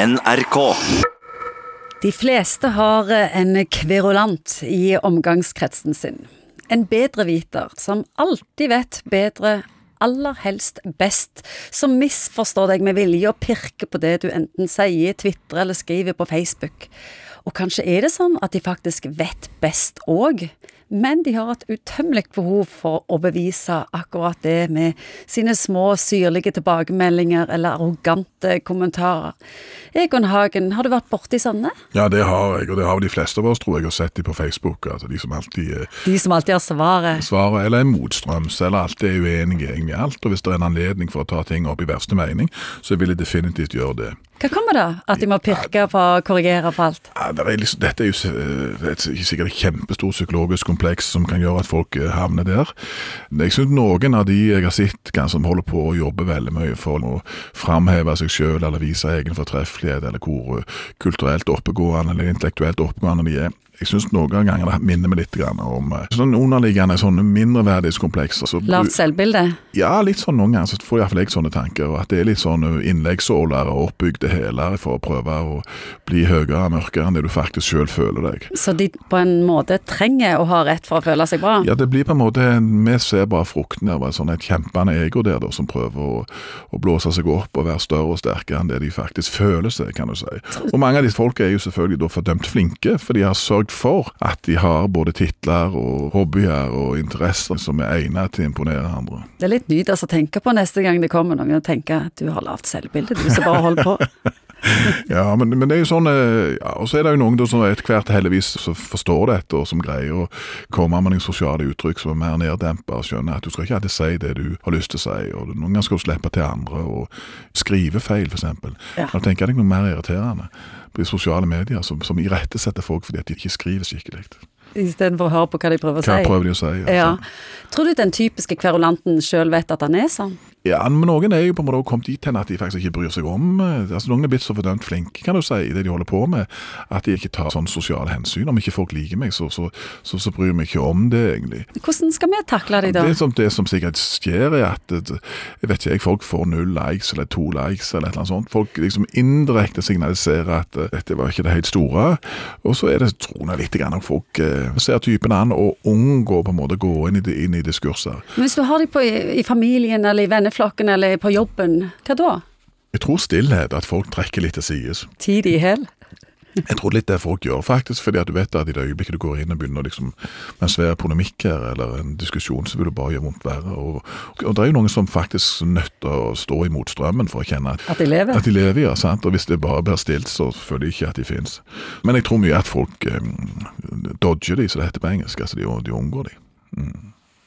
NRK. De fleste har en kverulant i omgangskretsen sin. En bedreviter som alltid vet bedre, aller helst best, som misforstår deg med vilje og pirker på det du enten sier, tvitrer eller skriver på Facebook. Og kanskje er det sånn at de faktisk vet best òg, men de har et utømmelig behov for å bevise akkurat det med sine små syrlige tilbakemeldinger eller arrogante kommentarer. Egon Hagen, har du vært borti sånne? Ja, det har jeg, og det har de fleste av oss, tror jeg, og sett de på Facebook. altså De som alltid eh, De som alltid har svaret? Svaret, eller er motstrøms, eller alltid er uenige egentlig i alt. Og hvis det er en anledning for å ta ting opp i verste mening, så vil jeg definitivt gjøre det. Hva kommer da? At de må pirke på og korrigere på alt? Ja, det er liksom, dette er jo eh, et, sikkert et kjempestort psykologisk kompleks som kan gjøre at folk eh, havner der. Jeg synes noen av de jeg har sett som holder på å jobbe veldig mye for å framheve seg selv eller vise egen fortreffelighet, eller hvor eh, kulturelt oppegående eller intellektuelt oppegående de er. Jeg synes noen ganger det minner meg litt om eh, sånn underliggende sånne mindreverdighetskomplekser. Så- Lavt selvbilde? Ja, litt sånn noen ganger så får iallfall jeg sånne tanker. og At det er litt sånn innleggsåler og oppbygde hæler for å prøve å bli høyere og mørkere enn det du faktisk sjøl føler deg. Så de på en måte trenger å ha rett for å føle seg bra? Ja, det blir på en måte Vi ser bare fruktene av sånn et kjempende ego der, da, som prøver å, å blåse seg opp og være større og sterkere enn det de faktisk føler seg, kan du si. Og mange av disse folka er jo selvfølgelig da fordømt flinke, for de har sørget for at de har både titler og hobbyer og interesser som er egnet til å imponere andre. Det er litt nytt altså, å tenke på neste gang det kommer noen og tenker at du har lavt selvbilde, du som bare holder på. Ja, men, men det er jo sånn eh, ja, Og så er det jo noen da som etter hvert heldigvis forstår dette, og som greier å komme med noen sosiale uttrykk som er mer neddempa, og skjønner at du skal ikke alltid si det du har lyst til å si, og noen ganger skal du slippe til andre, og skrive feil, eksempel. Ja. Da tenker jeg deg noe mer irriterende på de sosiale medier, som, som irettesetter folk fordi at de ikke skriver skikkelig. Istedenfor å høre på hva de prøver å Hva si. prøver de å si? ja. Ja. Tror du den typiske kverulanten sjøl vet at han er sånn? Ja, men noen er jo på en måte kommet dit hen at de faktisk ikke bryr seg om eh, altså Noen er blitt så fordømt flinke, kan du si, i det de holder på med, at de ikke tar sånn sosiale hensyn. Om ikke folk liker meg, så, så, så, så bryr jeg meg ikke om det, egentlig. Hvordan skal vi takle de da? Det som, det som sikkert skjer, er at eh, jeg vet ikke, jeg, folk får null likes eller to likes eller et eller annet sånt. Folk liksom indirekte signaliserer at eh, dette var ikke det helt store. Og så er det troende litt grann at folk ser typen an og unngår på en måte å gå inn i, det- inn i diskurser. Men hvis du har dem i, i familien eller i venneflokken eller på jobben, hva da? Jeg tror stillhet, at folk trekker litt til sides. Tid i hæl? Jeg tror litt det folk gjør, faktisk, fordi at du vet at i det øyeblikket du går inn og begynner liksom, med en svær polemikk her, eller en diskusjon, så vil det bare gjøre vondt verre. Og, og det er jo noen som faktisk er nødt til å stå imot strømmen for å kjenne at, At de lever? at de lever, ja, sant? og hvis det bare blir stilt, så føler de ikke at de finnes. Men jeg tror mye at folk um, dodger de, som det heter på engelsk, altså de, de unngår de. Mm.